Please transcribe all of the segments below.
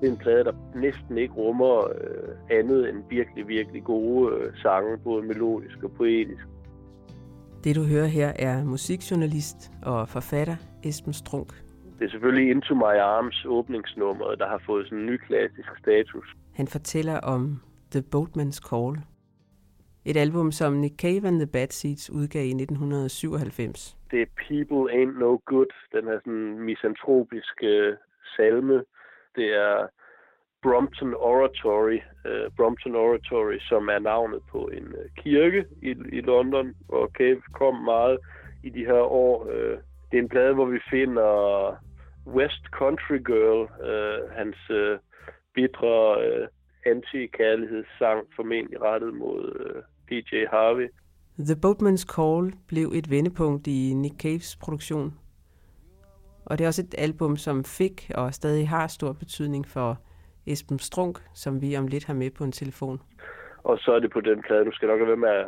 Det er en plade, der næsten ikke rummer øh, andet end virkelig, virkelig gode øh, sange, både melodisk og poetisk. Det du hører her er musikjournalist og forfatter Esben Strunk. Det er selvfølgelig Into My Arms åbningsnummer, der har fået sådan en ny klassisk status. Han fortæller om The Boatman's Call. Et album, som Nick Cave and the Bad Seeds udgav i 1997. Det er People Ain't No Good, den her sådan misantropiske øh, salme. Det er Brompton Oratory, uh, Brompton Oratory, som er navnet på en uh, kirke i, i London, hvor Cave kom meget i de her år. Uh, det er en plade, hvor vi finder West Country Girl, uh, hans uh, bitre uh, anti-kærlighedssang, formentlig rettet mod uh, PJ Harvey. The Boatman's Call blev et vendepunkt i Nick Caves produktion. Og det er også et album, som fik og stadig har stor betydning for Esben Strunk, som vi om lidt har med på en telefon. Og så er det på den plade, nu skal nok være med at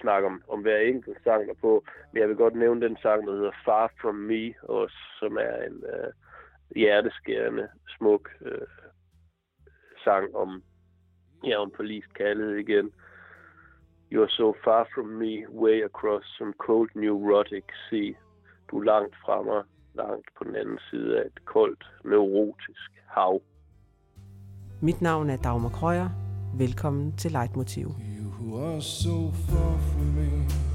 snakke om, om hver enkelt sang der på, men jeg vil godt nævne den sang, der hedder Far From Me, også, som er en uh, hjerteskærende, smuk uh, sang om, ja, om forlist kærlighed igen. You're so far from me, way across some cold neurotic sea. Du er langt fra mig, langt på den anden side af et koldt, neurotisk hav. Mit navn er Dagmar Krøyer. Velkommen til Leitmotiv. You are so far from me.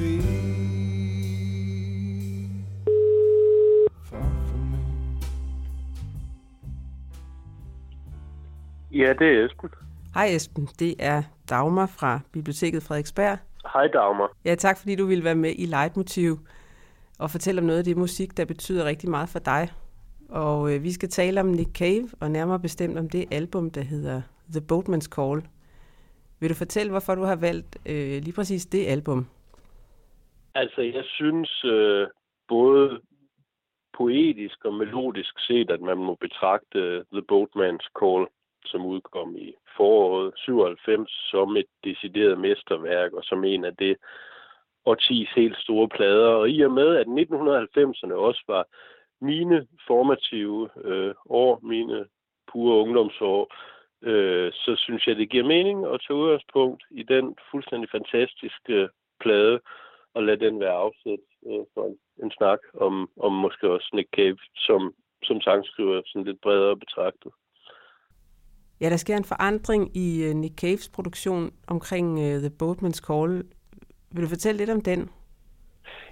Me. Ja, det er Esben. Hej Esben, det er Dagmar fra Biblioteket Frederiksberg. Hej Dagmar. Ja, tak fordi du ville være med i Leitmotiv og fortælle om noget af det musik, der betyder rigtig meget for dig. Og øh, vi skal tale om Nick Cave, og nærmere bestemt om det album, der hedder The Boatman's Call. Vil du fortælle, hvorfor du har valgt øh, lige præcis det album? Altså, jeg synes øh, både poetisk og melodisk set, at man må betragte øh, The Boatman's Call, som udkom i foråret 97, som et decideret mesterværk, og som en af det årtis helt store plader. Og i og med, at 1990'erne også var mine formative øh, år, mine pure ungdomsår, øh, så synes jeg, det giver mening at tage udgangspunkt i den fuldstændig fantastiske øh, plade, og lade den være afsæt øh, for en, en snak om, om måske også Nick Cave som, som sangskriver, sådan lidt bredere betragtet. Ja, der sker en forandring i uh, Nick Caves produktion omkring uh, The Boatman's Call. Vil du fortælle lidt om den?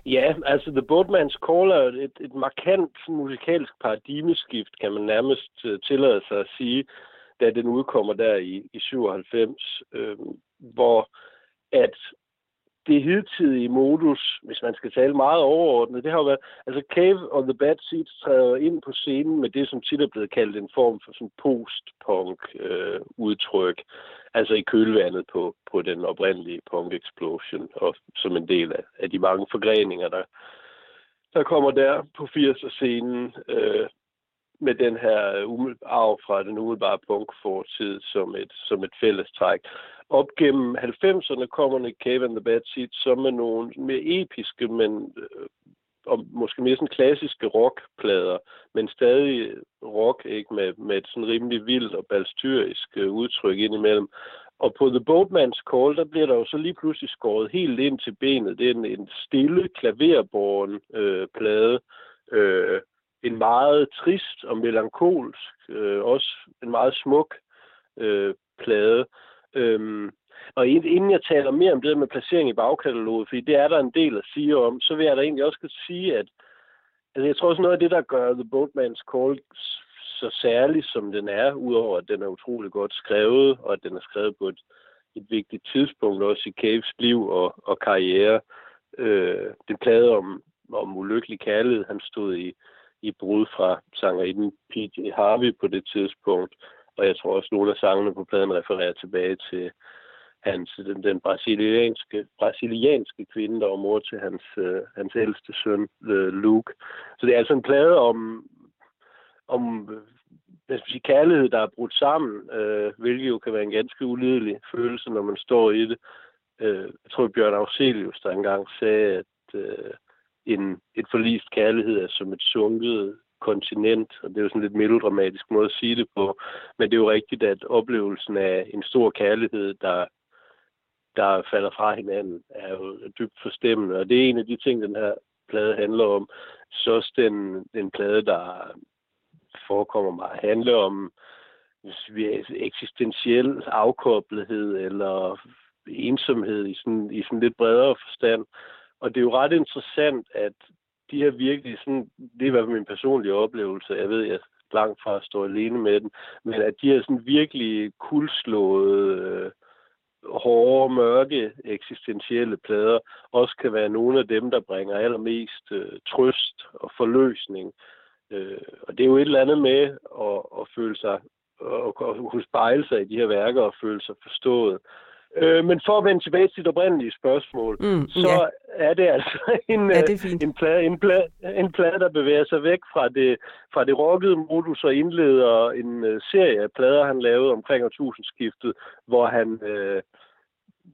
Ja, altså The Boatman's Call er et, et markant musikalsk paradigmeskift, kan man nærmest uh, tillade sig at sige, da den udkommer der i, i 97, øh, hvor at det hidtidige modus, hvis man skal tale meget overordnet, det har jo været, altså Cave of The Bad Seeds træder ind på scenen med det, som tit er blevet kaldt en form for sådan post-punk øh, udtryk, altså i kølvandet på, på den oprindelige punk explosion, og som en del af, af de mange forgreninger, der, der kommer der på 80'er-scenen, øh, med den her arv fra den umiddelbare punkfortid som et, som et fællestræk. Op gennem 90'erne kommer Nick Cave and the Bad Seeds som med nogle mere episke, men øh, og måske mere sådan klassiske rockplader, men stadig rock, ikke med, med et sådan rimelig vildt og balstyrisk øh, udtryk indimellem. Og på The Boatman's Call, der bliver der jo så lige pludselig skåret helt ind til benet. Det er en, en stille, klaverborgen øh, plade, øh, en meget trist og melankolsk, øh, også en meget smuk øh, plade. Øhm, og inden jeg taler mere om det med placering i bagkataloget, fordi det er der en del at sige om, så vil jeg da egentlig også sige, at altså jeg tror også noget af det, der gør The Boatman's Call så særlig, som den er, udover at den er utrolig godt skrevet, og at den er skrevet på et, et vigtigt tidspunkt også i Caves liv og, og karriere. Øh, det plade om, om ulykkelig kærlighed, han stod i, i brud fra sangerinden P.J. Harvey på det tidspunkt. Og jeg tror også, at nogle af sangene på pladen refererer tilbage til, hans, den, den brasilianske, brasilianske kvinde, der var mor til hans, øh, hans ældste søn, øh, Luke. Så det er altså en plade om, om hvad skal sige, kærlighed, der er brudt sammen, øh, hvilket jo kan være en ganske ulidelig følelse, når man står i det. Øh, jeg tror, Bjørn Auxilius, der engang sagde, at øh, en, et forlist kærlighed er som et sunket kontinent, og det er jo sådan lidt melodramatisk måde at sige det på, men det er jo rigtigt, at oplevelsen af en stor kærlighed, der, der falder fra hinanden, er jo dybt forstemmende, og det er en af de ting, den her plade handler om. Så også den, den plade, der forekommer mig handler handle om eksistentiel afkoblethed eller ensomhed i sådan, i sådan lidt bredere forstand. Og det er jo ret interessant, at de her virkelig sådan, det er i hvert fald min personlige oplevelse, jeg ved, jeg langt fra at stå alene med den, men at de her sådan virkelig kulslåede, øh, hårde, mørke, eksistentielle plader også kan være nogle af dem, der bringer allermest øh, trøst og forløsning. Øh, og det er jo et eller andet med at, at føle sig, at, at kunne spejle sig i de her værker og føle sig forstået. Øh, men for at vende tilbage til det oprindelige spørgsmål, mm, så ja. er det altså en, ja, det en, plade, en, plade, en plade, der bevæger sig væk fra det, fra det rockede modus og indleder en uh, serie af plader, han lavede omkring årtusindskiftet, hvor han uh,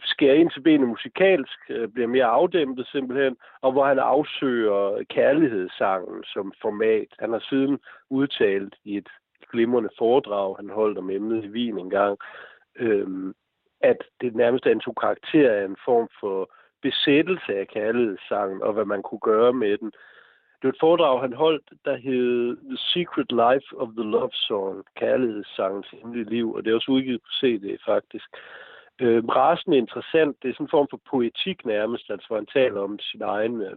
skærer ind til benet musikalsk, uh, bliver mere afdæmpet simpelthen, og hvor han afsøger kærlighedssangen som format. Han har siden udtalt i et glimrende foredrag, han holdt om emnet i Wien engang, øhm, at det nærmest antog karakter af en form for besættelse af kærlighedssangen, og hvad man kunne gøre med den. Det var et foredrag, han holdt, der hed The Secret Life of the Love Song, kærlighedssangens hemmelige liv, og det er også udgivet på CD faktisk. Øh, rasende interessant, det er sådan en form for poetik nærmest, altså hvor han taler om sin egen, øh,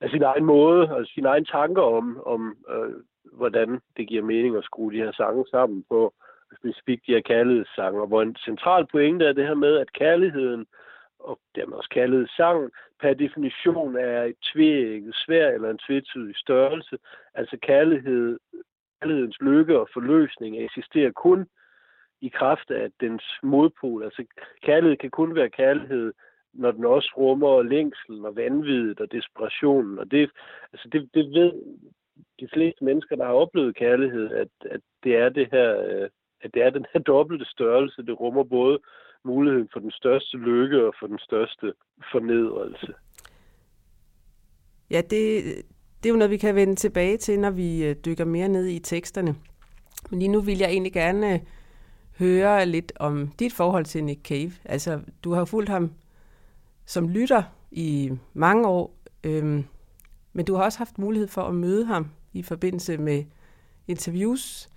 altså sin egen måde, altså sine egne tanker om, om øh, hvordan det giver mening at skrue de her sange sammen på specifikt de her kærlighedssange, hvor en central pointe er det her med, at kærligheden, og dermed også kaldet sang, per definition er et tvækket svær eller en tvetydig størrelse. Altså kærlighed, kærlighedens lykke og forløsning eksisterer kun i kraft af dens modpol. Altså kærlighed kan kun være kærlighed, når den også rummer længsel og vanvittet og desperationen. Og det, altså det, det ved de fleste mennesker, der har oplevet kærlighed, at, at det er det her øh, at det er den her dobbelte størrelse. Det rummer både muligheden for den største lykke og for den største fornedrelse. Ja, det, det er jo noget, vi kan vende tilbage til, når vi øh, dykker mere ned i teksterne. Men lige nu vil jeg egentlig gerne øh, høre lidt om dit forhold til Nick Cave. Altså, du har fulgt ham som lytter i mange år, øhm, men du har også haft mulighed for at møde ham i forbindelse med interviews.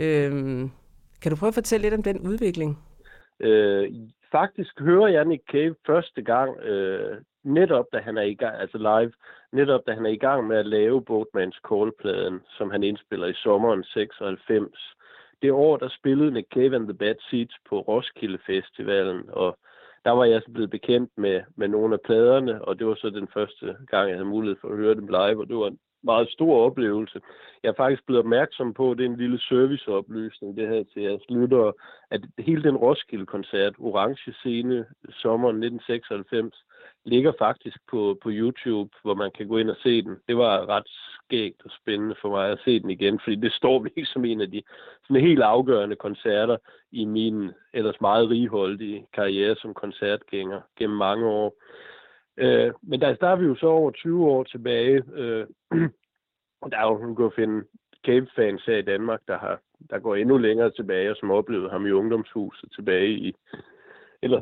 Øhm, kan du prøve at fortælle lidt om den udvikling? Øh, faktisk hører jeg Nick Cave første gang, øh, netop da han er i gang, altså live, netop da han er i gang med at lave Boatmans Call-pladen, som han indspiller i sommeren 96. Det år, der spillede Nick Cave and the Bad Seeds på Roskilde Festivalen, og der var jeg så blevet bekendt med, med nogle af pladerne, og det var så den første gang, jeg havde mulighed for at høre dem live, og det var en meget stor oplevelse. Jeg er faktisk blevet opmærksom på, at det er en lille serviceoplysning, det her til jeres lyttere, at hele den Roskilde-koncert, Orange Scene, sommeren 1996, ligger faktisk på, på YouTube, hvor man kan gå ind og se den. Det var ret skægt og spændende for mig at se den igen, fordi det står virkelig som en af de sådan helt afgørende koncerter i min ellers meget righoldige karriere som koncertgænger gennem mange år. Øh, men der, der er vi jo så over 20 år tilbage, øh, og der er jo, man kan finde Cape-fans her i Danmark, der, har, der går endnu længere tilbage, og som oplevede ham i ungdomshuset tilbage i, eller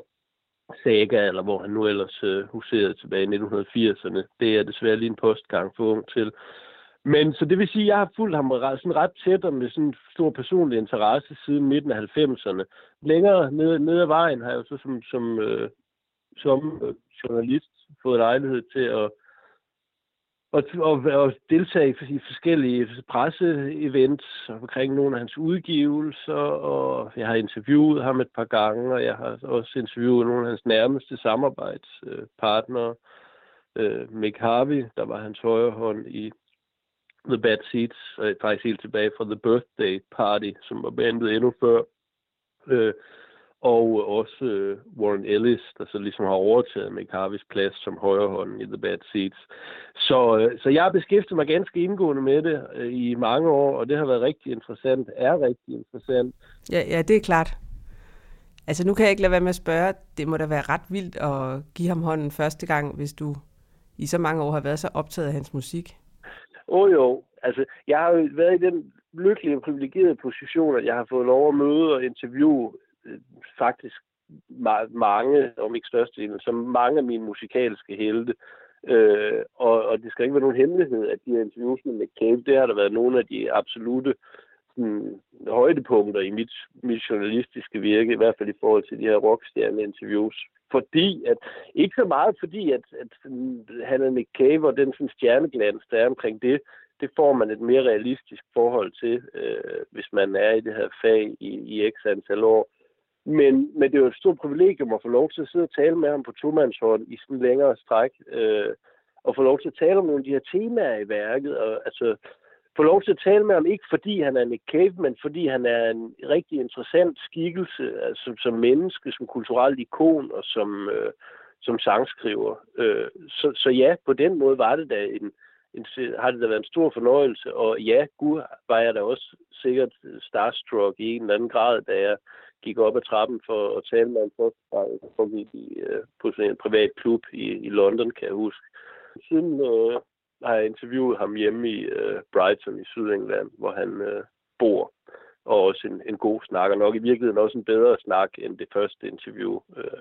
Saga, eller hvor han nu ellers øh, huserede tilbage i 1980'erne. Det er desværre lige en postgang for ung til. Men så det vil sige, at jeg har fulgt ham sådan ret tæt og med sådan en stor personlig interesse siden midten af 90'erne. Længere ned, ned ad vejen har jeg jo så som, som, øh, som øh, journalist fået lejlighed til at, og, og, og deltage i forskellige presseevents omkring nogle af hans udgivelser, og jeg har interviewet ham et par gange, og jeg har også interviewet nogle af hans nærmeste samarbejdspartnere. Øh, Mick Harvey, der var hans højre hånd i The Bad Seeds, og faktisk helt tilbage fra The Birthday Party, som var bandet endnu før. Øh, og også øh, Warren Ellis, der så ligesom har overtaget Mick Harveys plads som højrehånden i The Bad Seeds. Så, øh, så jeg har beskæftiget mig ganske indgående med det øh, i mange år, og det har været rigtig interessant, er rigtig interessant. Ja, ja, det er klart. Altså nu kan jeg ikke lade være med at spørge, det må da være ret vildt at give ham hånden første gang, hvis du i så mange år har været så optaget af hans musik. Åh oh, jo, altså jeg har jo været i den lykkelige og privilegerede position, at jeg har fået lov at møde og interviewe øh, faktisk ma- mange, om ikke størstedelen, som mange af mine musikalske helte. Øh, og, og det skal ikke være nogen hemmelighed, at de her interviews med McCabe, det har der været nogle af de absolute sådan, højdepunkter i mit, mit journalistiske virke, i hvert fald i forhold til de her rockstjerne-interviews. Fordi at, ikke så meget fordi, at, at han er McCabe Cave og den sådan stjerneglans, der er omkring det, det får man et mere realistisk forhold til, øh, hvis man er i det her fag i, i x antal år. Men, men det var et stort privilegium at få lov til at sidde og tale med ham på tomandshånd i sådan en længere stræk, øh, og få lov til at tale om nogle af de her temaer i værket, og altså få lov til at tale med ham, ikke fordi han er Nick Cave, men fordi han er en rigtig interessant skikkelse altså, som, som menneske, som kulturelt ikon og som, øh, som sangskriver. Øh, så, så ja, på den måde var det da en, en, har det da været en stor fornøjelse, og ja, gud var jeg da også sikkert starstruck i en eller anden grad, da jeg gik op ad trappen for at tale med en for i, øh, på sådan en privat klub i, i London, kan jeg huske. Siden øh, har jeg interviewet ham hjemme i øh, Brighton i Sydengland, hvor han øh, bor. Og også en, en god snak, og nok i virkeligheden også en bedre snak end det første interview. Øh,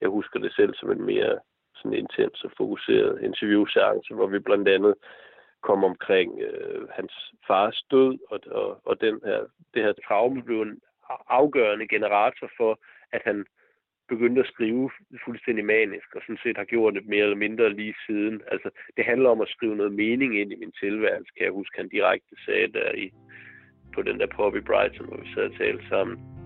jeg husker det selv som en mere sådan intens og fokuseret interviewseance, hvor vi blandt andet kom omkring øh, hans fars død, og, og, og den her, det her traume blev en afgørende generator for, at han begyndte at skrive fuldstændig manisk, og sådan set har gjort det mere eller mindre lige siden. Altså, det handler om at skrive noget mening ind i min tilværelse, kan jeg huske, han direkte sagde der i, på den der Poppy Brighton, hvor vi sad og talte sammen.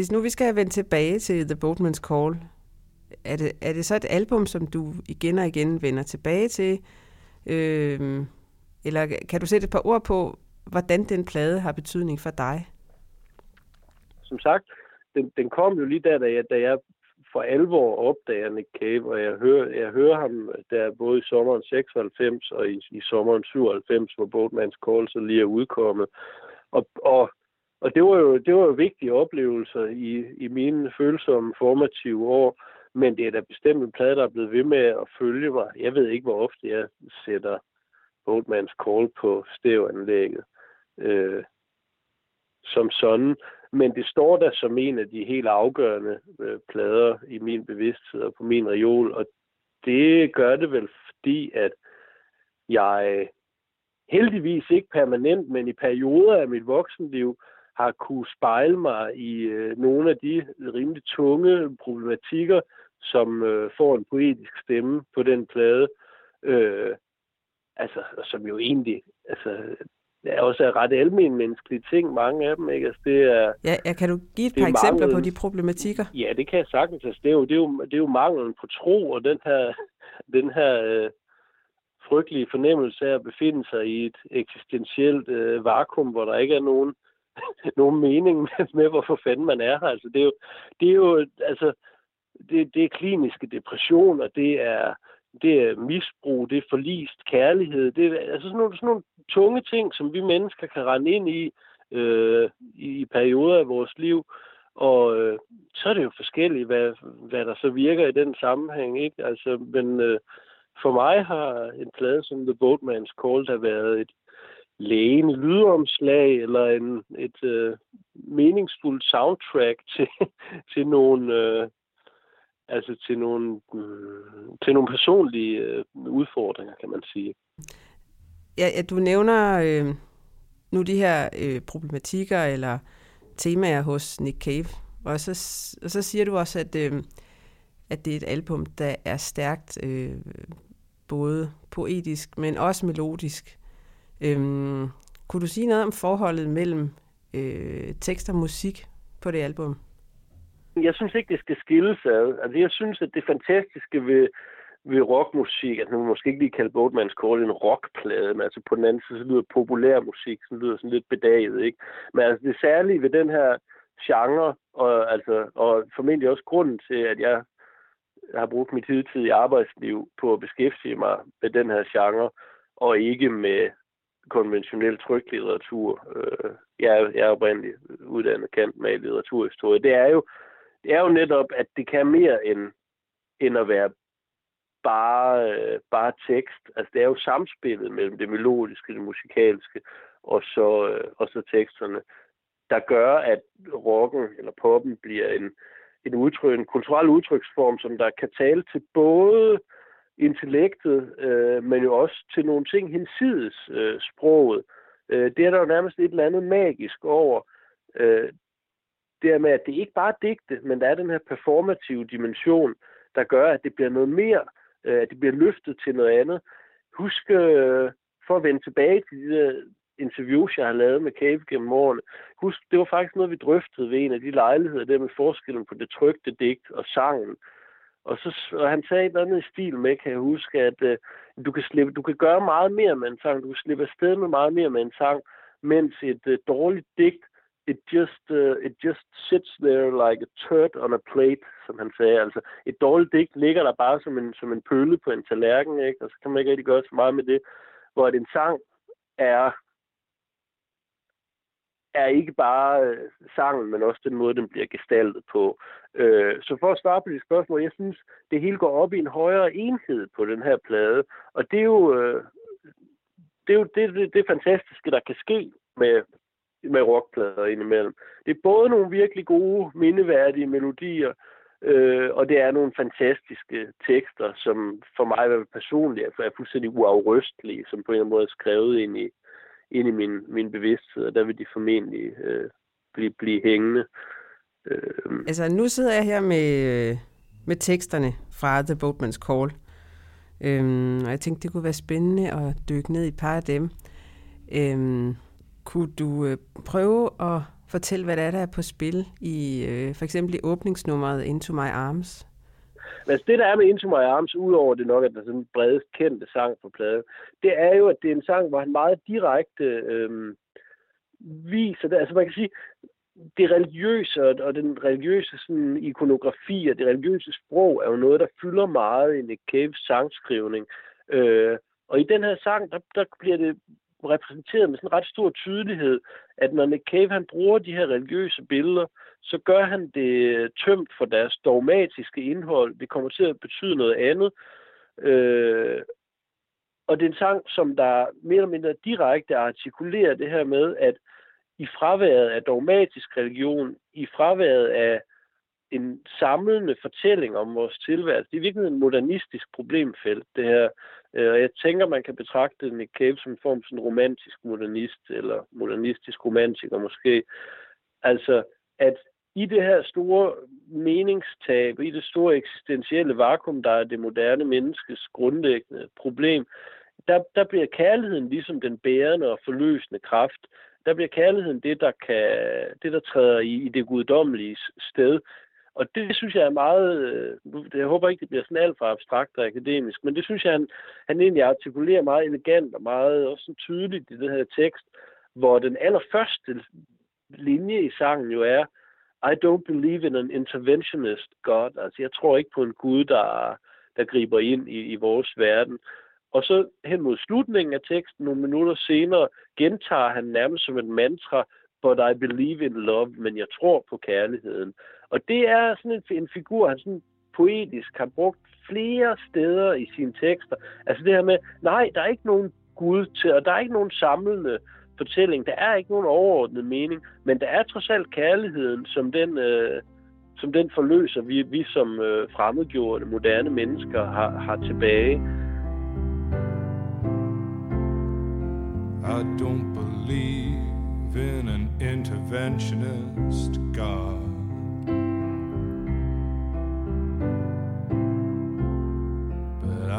Hvis nu vi skal vende tilbage til The Boatman's Call, er det, er det så et album, som du igen og igen vender tilbage til? Øh, eller kan du sætte et par ord på, hvordan den plade har betydning for dig? Som sagt, den, den kom jo lige der, da jeg, da jeg for alvor opdager Nick Cave, og jeg hører, jeg hører ham der både i sommeren 96 og i, i sommeren 97, hvor Boatman's Call så lige er udkommet. Og, og og det var jo, det var jo vigtige oplevelser i, i mine følsomme formative år, men det er da bestemt en plade, der er blevet ved med at følge mig. Jeg ved ikke, hvor ofte jeg sætter Boatman's Call på stævanlægget øh, som sådan, men det står der som en af de helt afgørende øh, plader i min bevidsthed og på min reol, og det gør det vel, fordi at jeg heldigvis ikke permanent, men i perioder af mit voksenliv, har kunne spejle mig i øh, nogle af de rimelig tunge problematikker, som øh, får en poetisk stemme på den plade. Øh, altså, som jo egentlig altså, det er også ret almindelige menneskelige ting, mange af dem. Ikke? Altså, det er, ja, ja, kan du give et par eksempler mangel, på de problematikker? Ja, det kan jeg sagtens. Altså, det, er jo, det, er jo, det er jo manglen på tro, og den her, den her øh, frygtelige fornemmelse af at befinde sig i et eksistentielt øh, vakuum, hvor der ikke er nogen øh, nogen mening med, med, hvorfor fanden man er her. Altså, det er jo, det er jo altså, det, det er kliniske depressioner, det er, det er misbrug, det er forlist kærlighed, det er altså sådan nogle, sådan nogle tunge ting, som vi mennesker kan rende ind i øh, i perioder af vores liv. Og øh, så er det jo forskelligt, hvad, hvad der så virker i den sammenhæng. Ikke? Altså, men øh, for mig har en plade som The Boatman's Call der været et, lægen lydomslag eller en, et øh, meningsfuldt soundtrack til, til nogle øh, altså til nogle øh, til nogle personlige øh, udfordringer, kan man sige. Ja, ja du nævner øh, nu de her øh, problematikker eller temaer hos Nick Cave, og så, og så siger du også, at, øh, at det er et album, der er stærkt øh, både poetisk, men også melodisk. Øhm, kunne du sige noget om forholdet mellem øh, tekst og musik på det album? Jeg synes ikke, det skal skilles ad. Altså, jeg synes, at det fantastiske ved, ved rockmusik, altså man måske ikke lige kalde Boatman's Call en rockplade, men altså på den anden side, så lyder populær musik, så lyder sådan lidt bedaget, ikke? Men altså det særlige ved den her genre, og, altså, og formentlig også grunden til, at jeg har brugt mit hidtidige arbejdsliv på at beskæftige mig med den her genre, og ikke med konventionel tryklitteratur. Øh, jeg, er, jeg er oprindeligt uddannet kant med litteraturhistorie. Det er jo, det er jo netop, at det kan mere end, end at være bare, øh, bare tekst. Altså det er jo samspillet mellem det melodiske, det musikalske, og så, øh, og så teksterne, der gør, at rocken eller poppen bliver en, en, udtryk, en kulturel udtryksform, som der kan tale til både intellektet, øh, men jo også til nogle ting hensides øh, sproget. Øh, det er der jo nærmest et eller andet magisk over. Øh, det er med, at det ikke bare er digte, men der er den her performative dimension, der gør, at det bliver noget mere, øh, at det bliver løftet til noget andet. Husk, øh, for at vende tilbage til de interviews, jeg har lavet med Cave gennem årene. Husk, det var faktisk noget, vi drøftede ved en af de lejligheder, der med forskellen på det trygte digt og sangen. Og, så, og han sagde et eller andet i stil med, kan jeg huske, at øh, du, kan slippe, du kan gøre meget mere med en sang, du kan slippe afsted med meget mere med en sang, mens et øh, dårligt digt, it just, uh, it just sits there like a turd on a plate, som han sagde. Altså, et dårligt digt ligger der bare som en, som en pøle på en tallerken, ikke? og så kan man ikke rigtig gøre så meget med det. Hvor en sang er er ikke bare øh, sangen, men også den måde, den bliver gestaltet på. Øh, så for at svare på dit spørgsmål, jeg synes, det hele går op i en højere enhed på den her plade, og det er jo, øh, det, er jo det, det, det fantastiske, der kan ske med, med rockplader indimellem. Det er både nogle virkelig gode, mindeværdige melodier, øh, og det er nogle fantastiske tekster, som for mig personligt er, er fuldstændig uafrystelige, som på en eller anden måde er skrevet ind i, ind i min, min bevidsthed, og der vil de formentlig øh, blive, blive hængende. Øh. Altså, nu sidder jeg her med, med teksterne fra The Boatman's Call, øhm, og jeg tænkte, det kunne være spændende at dykke ned i et par af dem. Øhm, kunne du øh, prøve at fortælle, hvad der er, der er på spil i øh, for eksempel i åbningsnummeret Into My Arms? Men altså, det, der er med Into My Arms, udover det nok, at der er sådan en bredest kendte sang på pladen, det er jo, at det er en sang, hvor han meget direkte øh, viser det. Altså man kan sige, det religiøse og den religiøse sådan, ikonografi og det religiøse sprog er jo noget, der fylder meget i Nick Caves sangskrivning. Øh, og i den her sang, der, der bliver det repræsenteret med sådan ret stor tydelighed, at når Nick Cave han bruger de her religiøse billeder, så gør han det øh, tømt for deres dogmatiske indhold. Det kommer til at betyde noget andet. Øh, og det er en sang, som der mere eller mindre direkte artikulerer det her med, at i fraværet af dogmatisk religion, i fraværet af en samlende fortælling om vores tilværelse. Det er virkelig en modernistisk problemfelt, det her. Øh, og jeg tænker, man kan betragte Nick Cave som en form for en romantisk modernist, eller modernistisk romantiker måske. Altså, at i det her store meningstab, i det store eksistentielle vakuum, der er det moderne menneskes grundlæggende problem, der, der bliver kærligheden ligesom den bærende og forløsende kraft. Der bliver kærligheden det, der, kan, det, der træder i, i det guddommelige sted. Og det synes jeg er meget, øh, jeg håber ikke, det bliver sådan alt for abstrakt og akademisk, men det synes jeg, han, han egentlig artikulerer meget elegant og meget også sådan tydeligt i det her tekst, hvor den allerførste linje i sangen jo er, I don't believe in an interventionist God. Altså, jeg tror ikke på en Gud, der, der griber ind i, i vores verden. Og så hen mod slutningen af teksten, nogle minutter senere, gentager han nærmest som et mantra, but I believe in love, men jeg tror på kærligheden. Og det er sådan en, en figur, han sådan poetisk har brugt flere steder i sine tekster. Altså det her med, nej, der er ikke nogen Gud til, og der er ikke nogen samlende fortælling. Der er ikke nogen overordnet mening, men der er trods alt kærligheden, som den, øh, som den forløser, vi, vi som øh, fremmedgjorte, moderne mennesker har, har tilbage. I don't believe in an interventionist God.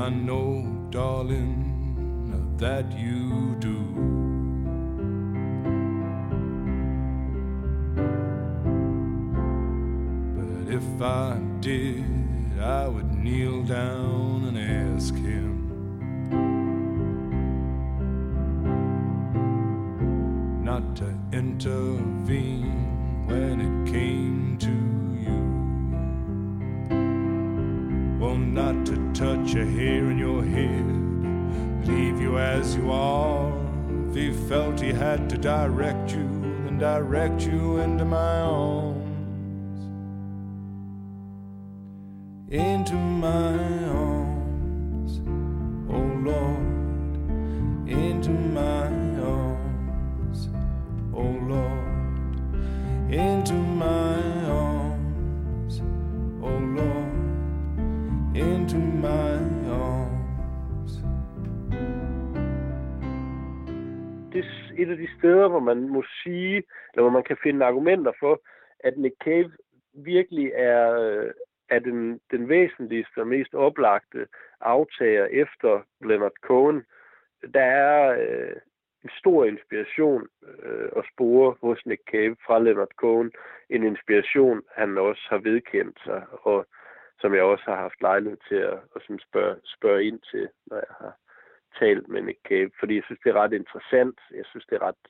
I know, darling, that you do. But if I did, I would kneel down and ask him. Had to direct you, then direct you into my arms. Into my arms, oh Lord, into my arms, oh Lord, into my arms, oh Lord, into my arms. Et af de steder, hvor man må sige, eller hvor man kan finde argumenter for, at Nick Cave virkelig er, øh, er den, den væsentligste og mest oplagte aftager efter Leonard Cohen. Der er øh, en stor inspiration øh, at spore hos Nick Cave fra Leonard Cohen. En inspiration, han også har vedkendt sig, og som jeg også har haft lejlighed til at, at sådan spørge, spørge ind til, når jeg har talt med Nick Cave, øh, fordi jeg synes, det er ret interessant. Jeg synes, det er ret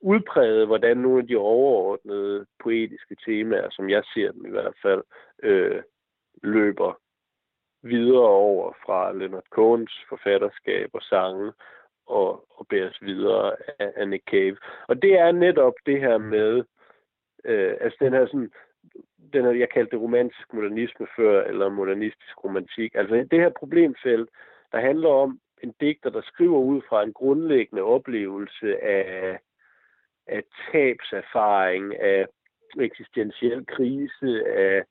udpræget, hvordan nogle af de overordnede poetiske temaer, som jeg ser dem i hvert fald, øh, løber videre over fra Leonard Cohns forfatterskab og sange og, og bæres videre af, af Nick Cave. Og det er netop det her med, øh, altså den her sådan, den her, jeg kaldte det romantisk modernisme før, eller modernistisk romantik. Altså det her problemfelt, der handler om en digter, der skriver ud fra en grundlæggende oplevelse af, af tabserfaring, af eksistentiel krise, af,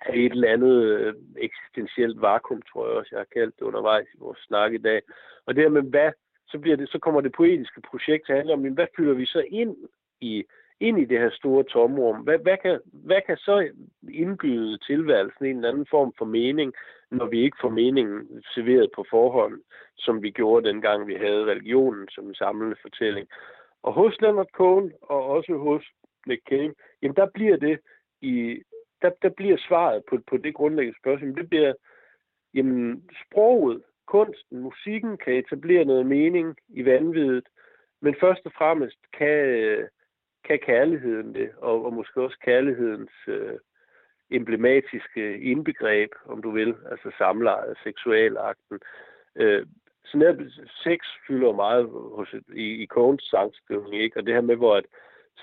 af et eller andet øh, eksistentielt vakuum, tror jeg også, jeg har kaldt det undervejs i vores snak i dag. Og dermed, hvad, så, bliver det, så kommer det poetiske projekt til at handle om, hvad fylder vi så ind i, ind i det her store tomrum? Hvad, hvad, kan, hvad kan så indbyde tilværelsen en eller anden form for mening, når vi ikke får meningen serveret på forhånd, som vi gjorde dengang vi havde religionen som en samlende fortælling? Og hos Leonard Cohen, og også hos Nick Cave, jamen der bliver det i, der, der bliver svaret på, på det grundlæggende spørgsmål. Det bliver, jamen sproget, kunsten, musikken kan etablere noget mening i vanvittigt, men først og fremmest kan, øh, kan kærligheden det, og, og måske også kærlighedens øh, emblematiske indbegreb, om du vil, altså samlejet, seksualakten. Øh, så netop sex fylder meget hos i, i Kogens sangskrivning, ikke? Og det her med, hvor at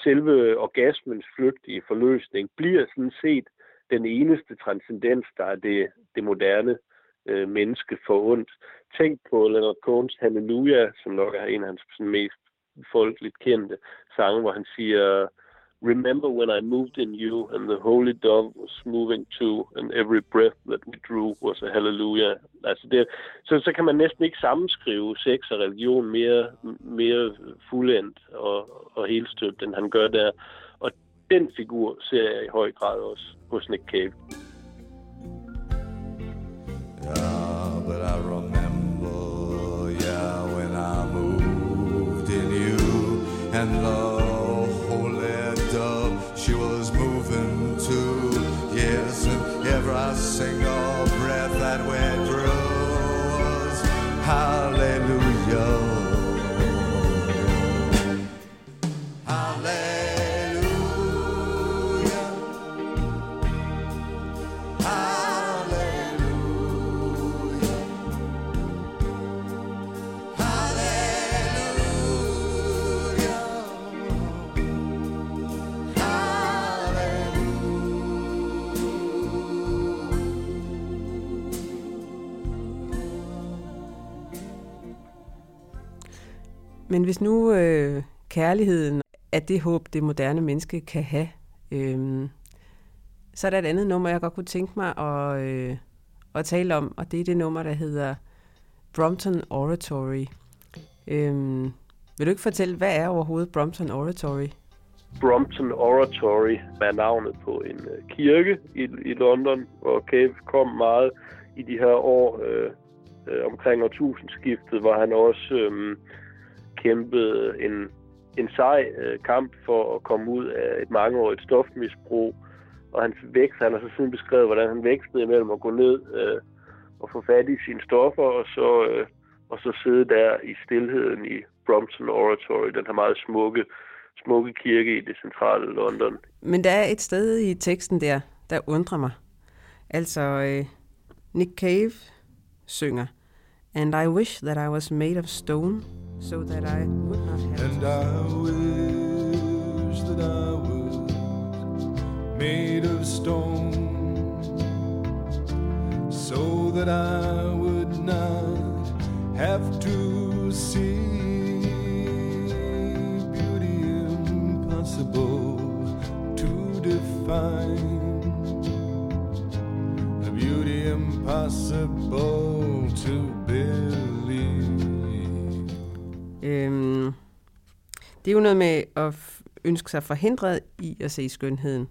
selve orgasmens flygtige forløsning bliver sådan set den eneste transcendens, der er det, det moderne øh, menneske ondt. Tænk på Leonard Cohns Halleluja, som nok er en af hans sådan, mest folkeligt kendte sange, hvor han siger, Remember when I moved in you, and the holy dove was moving too, and every breath that we drew was a hallelujah. Altså det, så, så kan man næsten ikke sammenskrive sex og religion mere, mere fuldendt og, og helstøbt, end han gør der. Og den figur ser jeg i høj grad også hos Nick Cave. Every single breath that went through was hallelujah. Men hvis nu øh, kærligheden er det håb, det moderne menneske kan have, øh, så er der et andet nummer, jeg godt kunne tænke mig at, øh, at tale om, og det er det nummer, der hedder Brompton Oratory. Øh, vil du ikke fortælle, hvad er overhovedet Brompton Oratory? Brompton Oratory er navnet på en øh, kirke i, i London, hvor Cave kom meget i de her år øh, øh, omkring årtusindskiftet, hvor han også øh, kæmpede en, en sej øh, kamp for at komme ud af et mangeårigt stofmisbrug, og hans vækst, han har så siden beskrevet, hvordan han vækstede imellem at gå ned øh, og få fat i sine stoffer, og så, øh, og så sidde der i stillheden i Brompton Oratory, den her meget smukke, smukke kirke i det centrale London. Men der er et sted i teksten der, der undrer mig. Altså, øh, Nick Cave synger, And I wish that I was made of stone, so that I would not have And I wish that I was made of stone so that I would not have to see beauty impossible to define. A beauty impossible Øhm, det er jo noget med at ønske sig forhindret i at se skønheden.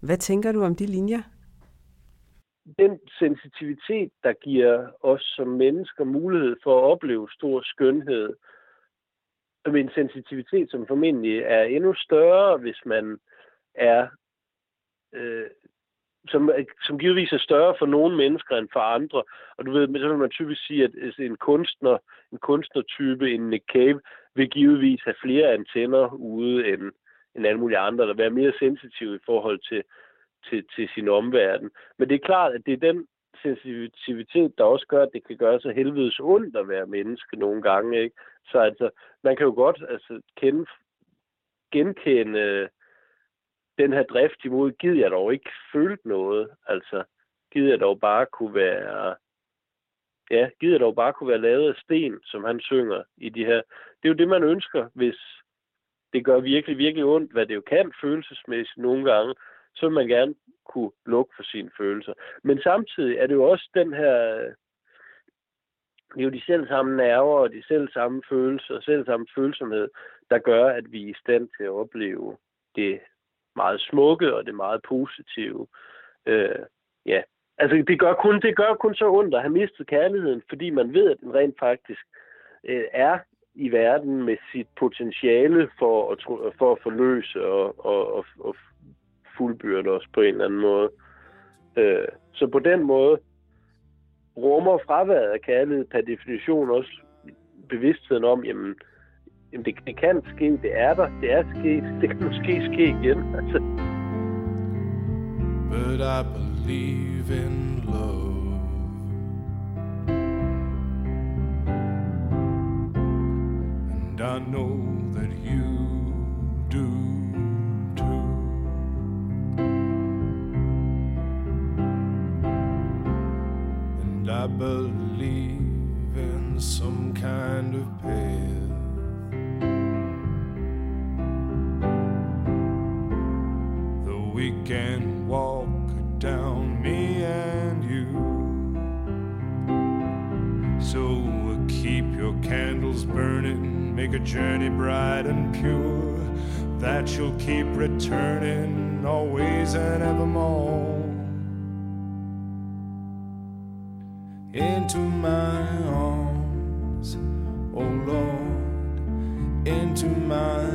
Hvad tænker du om de linjer? den sensitivitet, der giver os som mennesker mulighed for at opleve stor skønhed, med en sensitivitet, som formentlig er endnu større, hvis man er, øh, som, som givetvis er større for nogle mennesker end for andre. Og du ved, så vil man typisk sige, at en kunstner, en kunstnertype, en Nick Cave, vil givetvis have flere antenner ude end, end alle mulige andre, der være mere sensitiv i forhold til, til, til sin omverden. Men det er klart, at det er den sensitivitet, der også gør, at det kan gøre sig helvedes ondt at være menneske nogle gange. Ikke? Så altså, man kan jo godt altså, kende, genkende den her drift imod, gider jeg dog ikke følt noget. Altså, gider jeg dog bare kunne være ja, gider jeg dog bare kunne være lavet af sten, som han synger i de her. Det er jo det, man ønsker, hvis det gør virkelig, virkelig ondt, hvad det jo kan følelsesmæssigt nogle gange så vil man gerne kunne lukke for sine følelser. Men samtidig er det jo også den her, det er jo de selv samme nerver og de selv samme følelser og selv samme følsomhed, der gør, at vi er i stand til at opleve det meget smukke og det meget positive. Øh, ja, altså det gør, kun, det gør kun så ondt at have mistet kærligheden, fordi man ved, at den rent faktisk øh, er i verden med sit potentiale for at, for at forløse og, og, og, og fuldbyrdet os på en eller anden måde. Øh, så på den måde rummer fraværet af kærlighed per definition også bevidstheden om, jamen, jamen det, det kan ske, det er der, det er sket, det kan måske ske igen. Altså. But I believe in love. And I know that you do too. And I believe in some kind of path. Can walk down, me and you. So keep your candles burning, make a journey bright and pure. That you'll keep returning always and evermore. Into my arms, oh Lord, into my